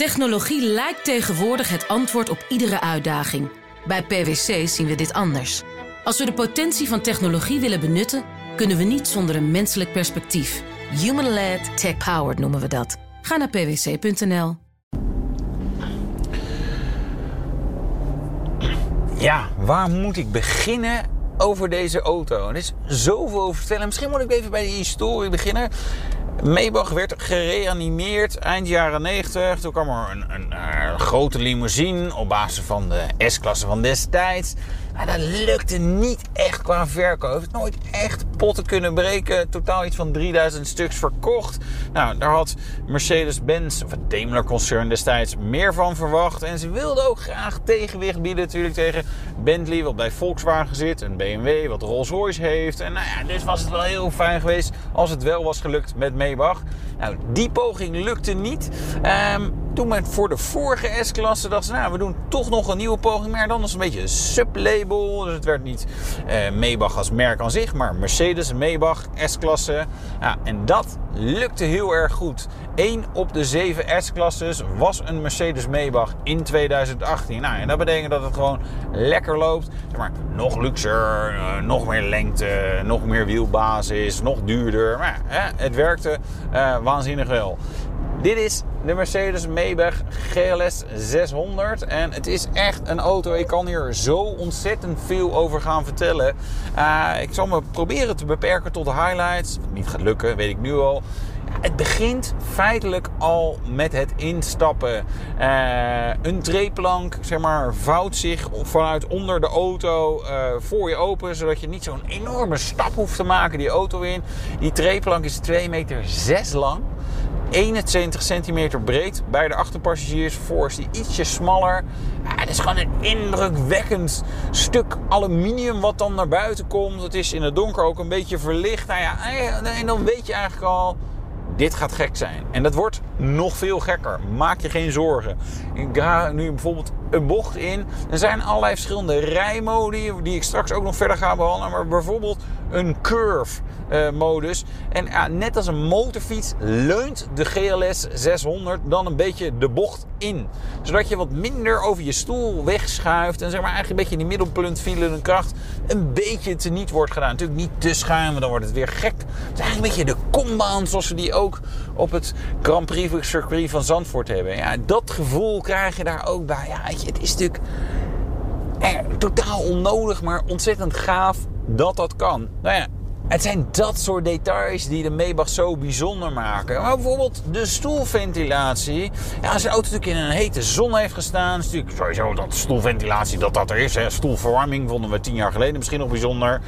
Technologie lijkt tegenwoordig het antwoord op iedere uitdaging. Bij PwC zien we dit anders. Als we de potentie van technologie willen benutten, kunnen we niet zonder een menselijk perspectief. Human-led, tech-powered noemen we dat. Ga naar pwc.nl. Ja, waar moet ik beginnen over deze auto? Er is zoveel over vertellen. Misschien moet ik even bij de historie beginnen. Maybach werd gereanimeerd eind jaren 90. Toen kwam er een, een, een grote limousine op basis van de S-klasse van destijds. Dat lukte niet echt qua verkoop. Het nooit echt potten kunnen breken. Totaal iets van 3000 stuks verkocht. Nou, daar had Mercedes-Benz, of het Daimler-concern destijds, meer van verwacht. En ze wilden ook graag tegenwicht bieden natuurlijk tegen Bentley, wat bij Volkswagen zit. En BMW, wat Rolls-Royce heeft. En nou ja, dus was het wel heel fijn geweest als het wel was gelukt met Maybach. Nou, die poging lukte niet. Um, toen met voor de vorige S-klasse dachten ze, nou, we doen toch nog een nieuwe poging. Maar dan is een beetje een sublabel. Dus het werd niet uh, Maybach als merk aan zich, maar Mercedes Maybach S-klasse. Ja, en dat lukte heel erg goed. 1 op de 7 S-klasses was een Mercedes Maybach in 2018. Nou, en dat betekent dat het gewoon lekker loopt. Zeg maar, nog luxer, uh, nog meer lengte, nog meer wielbasis, nog duurder. Maar het werkte uh, waanzinnig wel. Dit is de Mercedes Maybach GLS 600. En het is echt een auto. Ik kan hier zo ontzettend veel over gaan vertellen. Uh, ik zal me proberen te beperken tot de highlights. Wat niet gaat lukken, weet ik nu al. Het begint feitelijk al met het instappen. Uh, een treeplank zeg maar, vouwt zich vanuit onder de auto uh, voor je open. Zodat je niet zo'n enorme stap hoeft te maken die auto in. Die treeplank is 2 meter 6 lang. 21 centimeter breed. Bij de achterpassagiers voor is die ietsje smaller. Ja, het is gewoon een indrukwekkend stuk aluminium wat dan naar buiten komt. Het is in het donker ook een beetje verlicht. Nou ja, en dan weet je eigenlijk al, dit gaat gek zijn. En dat wordt nog veel gekker. Maak je geen zorgen. Ik ga nu bijvoorbeeld een bocht in. Er zijn allerlei verschillende rijmodi die ik straks ook nog verder ga behandelen. Maar bijvoorbeeld een curve uh, modus. En net als een motorfiets leunt de GLS 600 dan een beetje de bocht in. Zodat je wat minder over je stoel wegschuift. En zeg maar eigenlijk een beetje die middelpunt filende kracht een beetje teniet wordt gedaan. Natuurlijk niet te schuin, dan wordt het weer gek. Het is eigenlijk een beetje de kombaan zoals we die ook op het Grand Prix circuit van Zandvoort hebben. Ja, dat gevoel krijg je daar ook bij. Ja, het is natuurlijk eh, totaal onnodig, maar ontzettend gaaf dat dat kan. Nou ja, het zijn dat soort details die de Maybach zo bijzonder maken. Maar bijvoorbeeld de stoelventilatie. Als een auto natuurlijk in een hete zon heeft gestaan. is natuurlijk sowieso dat stoelventilatie dat dat er is. Hè. Stoelverwarming vonden we tien jaar geleden misschien nog bijzonder.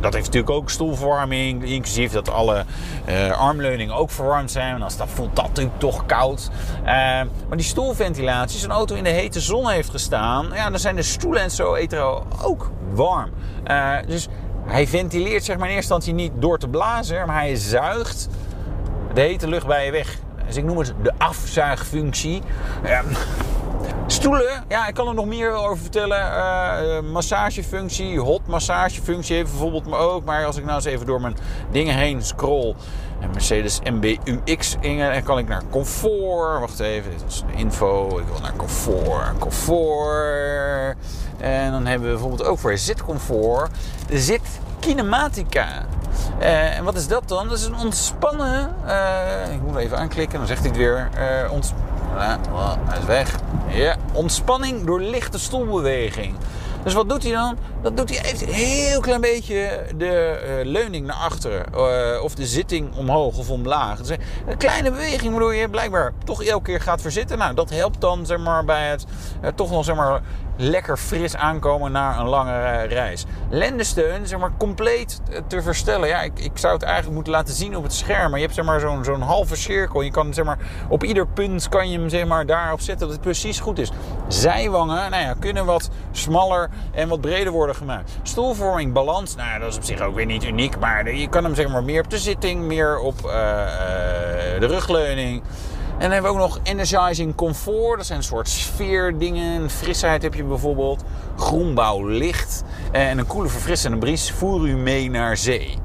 Dat heeft natuurlijk ook stoelverwarming. Inclusief dat alle uh, armleuningen ook verwarmd zijn. En als dat voelt dat natuurlijk toch koud. Uh, maar die stoelventilatie, als een auto in de hete zon heeft gestaan. Ja, dan zijn de stoelen en zo ook warm. Uh, dus hij ventileert zeg maar in eerste instantie niet door te blazen, maar hij zuigt de hete lucht bij je weg. Dus ik noem het de afzuigfunctie. Ja. Stoelen, ja, ik kan er nog meer over vertellen. Uh, massagefunctie, hot massagefunctie heeft bijvoorbeeld me ook. Maar als ik nou eens even door mijn dingen heen scroll. En Mercedes MBUX en kan ik naar comfort. Wacht even, dit was info. Ik wil naar comfort, comfort. En dan hebben we bijvoorbeeld ook voor zitcomfort de zit kinematica. Uh, en wat is dat dan? Dat is een ontspannen. Uh, ik moet even aanklikken, dan zegt hij het weer. Uh, ont... Uh, hij is weg. Ja, ontspanning door lichte stoelbeweging. Dus wat doet hij dan? Dat doet hij heeft een heel klein beetje de uh, leuning naar achteren. Uh, of de zitting omhoog of omlaag. Een kleine beweging waardoor je blijkbaar toch elke keer gaat verzitten. Nou, dat helpt dan zeg maar, bij het uh, toch nog zeg maar, lekker fris aankomen na een lange reis. Lendensteun, zeg maar, compleet te verstellen. Ja, ik, ik zou het eigenlijk moeten laten zien op het scherm. Maar je hebt zeg maar zo'n zo'n halve cirkel. Je kan zeg maar op ieder punt kan je hem zeg maar daarop zetten dat het precies goed is. Zijwangen, nou ja, kunnen wat smaller en wat breder worden gemaakt. Stoelvorming, balans, nou dat is op zich ook weer niet uniek. Maar je kan hem zeg maar meer op de zitting, meer op uh, uh, de rugleuning. En hebben we ook nog energizing comfort. Dat zijn een soort sfeerdingen. Frisheid heb je bijvoorbeeld. Groenbouw licht. En een koele verfrissende bries voer u mee naar zee.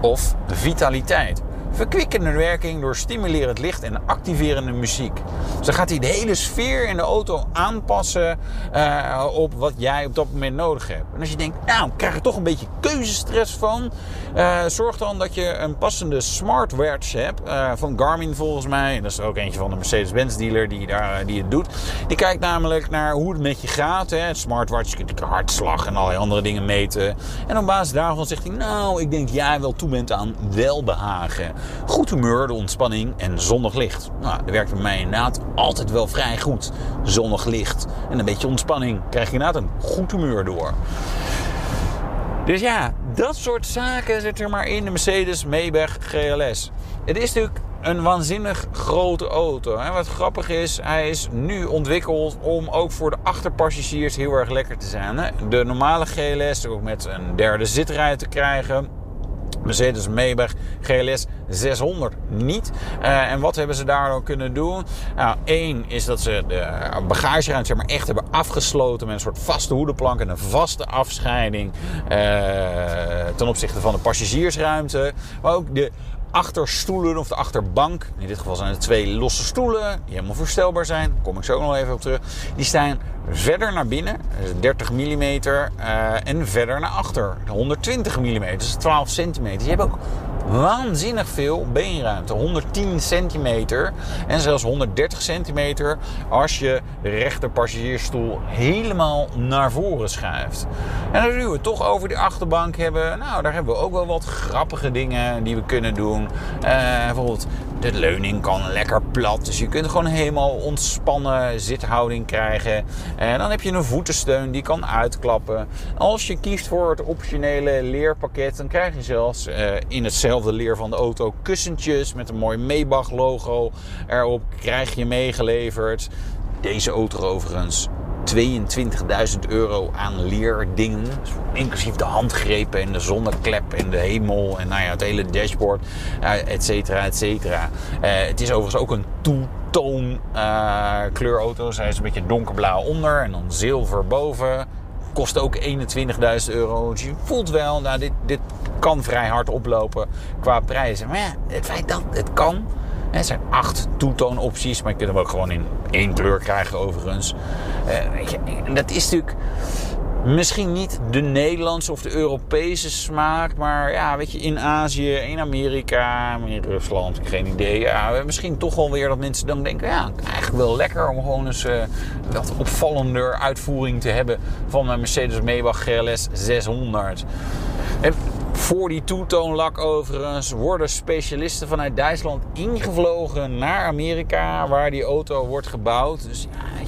Of vitaliteit. Verkwikkende werking door stimulerend licht en activerende muziek. Dus gaat hij de hele sfeer in de auto aanpassen uh, op wat jij op dat moment nodig hebt. En als je denkt, nou, krijg er toch een beetje keuzestress van. Uh, zorg dan dat je een passende smartwatch hebt. Uh, van Garmin volgens mij. En dat is ook eentje van de Mercedes-Benz dealer die, daar, die het doet. Die kijkt namelijk naar hoe het met je gaat. Hè. Smartwatch, je kunt hartslag en allerlei andere dingen meten. En op basis daarvan zegt hij, nou, ik denk jij wel toe bent aan welbehagen. Goed humeur, de ontspanning en zonnig licht. Nou, dat werkt bij mij inderdaad altijd wel vrij goed. Zonnig licht en een beetje ontspanning. Krijg je inderdaad een goed humeur door. Dus ja, dat soort zaken zit er maar in de Mercedes Maybach GLS. Het is natuurlijk een waanzinnig grote auto. En wat grappig is, hij is nu ontwikkeld om ook voor de achterpassagiers heel erg lekker te zijn. De normale GLS ook met een derde zitrij te krijgen. Mercedes Maybach GLS 600 niet. Uh, en wat hebben ze daar dan kunnen doen? Nou, één is dat ze de bagageruimte zeg maar, echt hebben afgesloten met een soort vaste hoedenplank en een vaste afscheiding uh, ten opzichte van de passagiersruimte. Maar ook de achterstoelen of de achterbank. In dit geval zijn het twee losse stoelen die helemaal verstelbaar zijn. Daar kom ik zo nog even op terug. Die staan verder naar binnen, 30 mm, uh, en verder naar achter, 120 mm, dus 12 centimeter. Je hebt ook waanzinnig veel beenruimte. 110 centimeter en zelfs 130 centimeter als je de rechter passagiersstoel helemaal naar voren schuift. En als we het toch over die achterbank hebben, nou daar hebben we ook wel wat grappige dingen die we kunnen doen. Uh, bijvoorbeeld de leuning kan lekker plat, dus je kunt gewoon helemaal ontspannen zithouding krijgen. En dan heb je een voetensteun die kan uitklappen. Als je kiest voor het optionele leerpakket, dan krijg je zelfs uh, in hetzelfde leer van de auto kussentjes met een mooi Maybach logo erop krijg je meegeleverd. Deze auto overigens 22.000 euro aan leerdingen. Inclusief de handgrepen en de zonneklep en de hemel en nou ja, het hele dashboard, uh, et cetera, et cetera. Uh, het is overigens ook een two-tone uh, kleurauto. Zij is een beetje donkerblauw onder en dan zilver boven. Kost ook 21.000 euro. Dus je voelt wel, nou, dit, dit kan vrij hard oplopen qua prijzen. Maar ja, het feit dat het kan er zijn acht toetoon opties, maar je kunt hem ook gewoon in één kleur krijgen overigens. Je, en dat is natuurlijk misschien niet de Nederlandse of de Europese smaak, maar ja, weet je, in Azië, in Amerika, in Rusland, geen idee. Ja, misschien toch wel weer dat mensen dan denken, ja, eigenlijk wel lekker om gewoon eens uh, wat opvallender uitvoering te hebben van mijn Mercedes Maybach GLS 600. Voor die toetoonlak overigens worden specialisten vanuit Duitsland ingevlogen naar Amerika, waar die auto wordt gebouwd. Dus ja,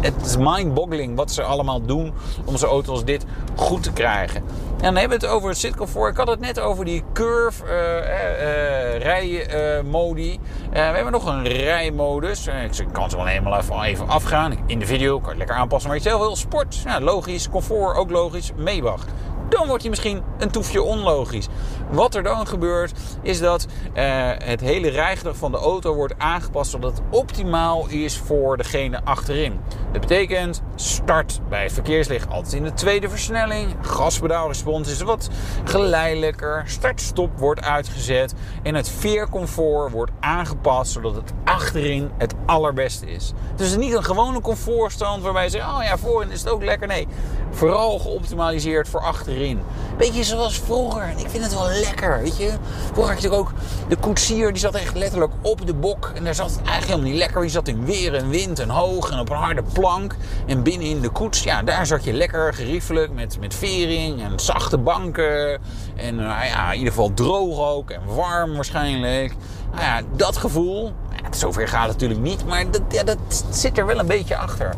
het, is mind-boggling wat ze allemaal doen om zo'n auto als dit goed te krijgen. En dan hebben we het over het zitcomfort. Ik had het net over die curve uh, uh, rijmodi. we hebben nog een rijmodus. ik kan ze wel helemaal even, even afgaan. In de video kan je het lekker aanpassen. Maar je zelf wil sport. Ja, logisch. Comfort ook logisch. Maybach dan wordt hij misschien een toefje onlogisch. Wat er dan gebeurt, is dat uh, het hele rijgedrag van de auto wordt aangepast zodat het optimaal is voor degene achterin. Dat betekent start bij verkeerslicht altijd in de tweede versnelling. Gaspedaalrespons is wat geleidelijker. Start-stop wordt uitgezet. En het veercomfort wordt aangepast zodat het achterin het allerbeste is. Dus het niet een gewone comfortstand waarbij je zegt: oh ja, voorin is het ook lekker. Nee, vooral geoptimaliseerd voor achterin. Beetje zoals vroeger. Ik vind het wel lekker, weet je. Vroeger had je ook de koetsier, die zat echt letterlijk op de bok. En daar zat het eigenlijk helemaal niet lekker. Die zat in weer en wind en hoog en op een harde plank. En binnen in de koets, ja, daar zat je lekker geriefelijk met, met vering en zachte banken. En nou ja, in ieder geval droog ook en warm waarschijnlijk. Nou ja, dat gevoel, ja, zover gaat het natuurlijk niet, maar dat, ja, dat zit er wel een beetje achter.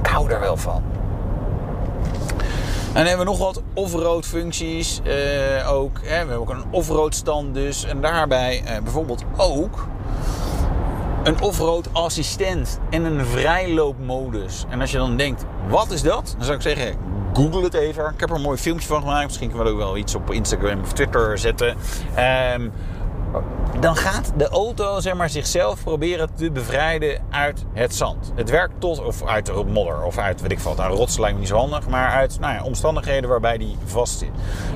Ik hou er wel van. En dan hebben we nog wat off-road functies uh, ook. Hè. We hebben ook een off-road stand dus. En daarbij uh, bijvoorbeeld ook een off-road assistent en een vrijloopmodus. En als je dan denkt, wat is dat? Dan zou ik zeggen, google het even. Ik heb er een mooi filmpje van gemaakt. Misschien kunnen we ook wel iets op Instagram of Twitter zetten. Um, dan gaat de auto zeg maar, zichzelf proberen te bevrijden uit het zand. Het werkt tot, of uit de modder, of uit, weet ik wat, nou, rots niet zo handig, maar uit nou ja, omstandigheden waarbij die vast zit.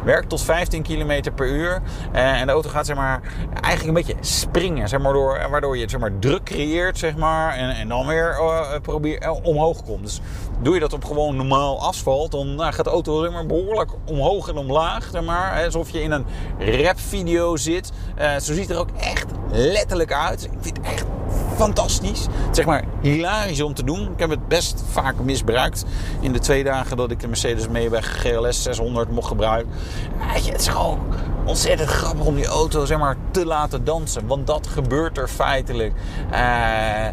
Werkt tot 15 km per uur eh, en de auto gaat zeg maar, eigenlijk een beetje springen, zeg maar, door, waardoor je zeg maar, druk creëert zeg maar, en, en dan weer uh, omhoog komt. Dus doe je dat op gewoon normaal asfalt, dan nou, gaat de auto zeg maar, behoorlijk omhoog en omlaag, zeg maar, alsof je in een rapvideo zit. zo ziet er ook echt letterlijk uit. Ik vind het echt fantastisch. Zeg maar hilarisch om te doen. Ik heb het best vaak misbruikt in de twee dagen dat ik de Mercedes Maybach GLS 600 mocht gebruiken. het is gewoon ontzettend grappig om die auto zeg maar, te laten dansen. Want dat gebeurt er feitelijk. Uh,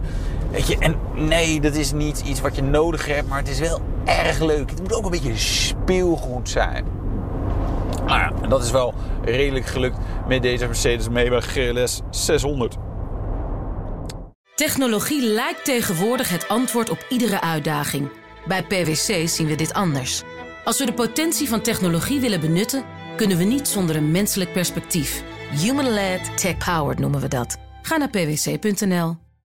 weet je, en nee, dat is niet iets wat je nodig hebt, maar het is wel erg leuk. Het moet ook een beetje speelgoed zijn. Nou ja, dat is wel redelijk gelukt met deze Mercedes Maybach GLS 600. Technologie lijkt tegenwoordig het antwoord op iedere uitdaging. Bij PwC zien we dit anders. Als we de potentie van technologie willen benutten, kunnen we niet zonder een menselijk perspectief. Human-led, tech-powered noemen we dat. Ga naar pwc.nl.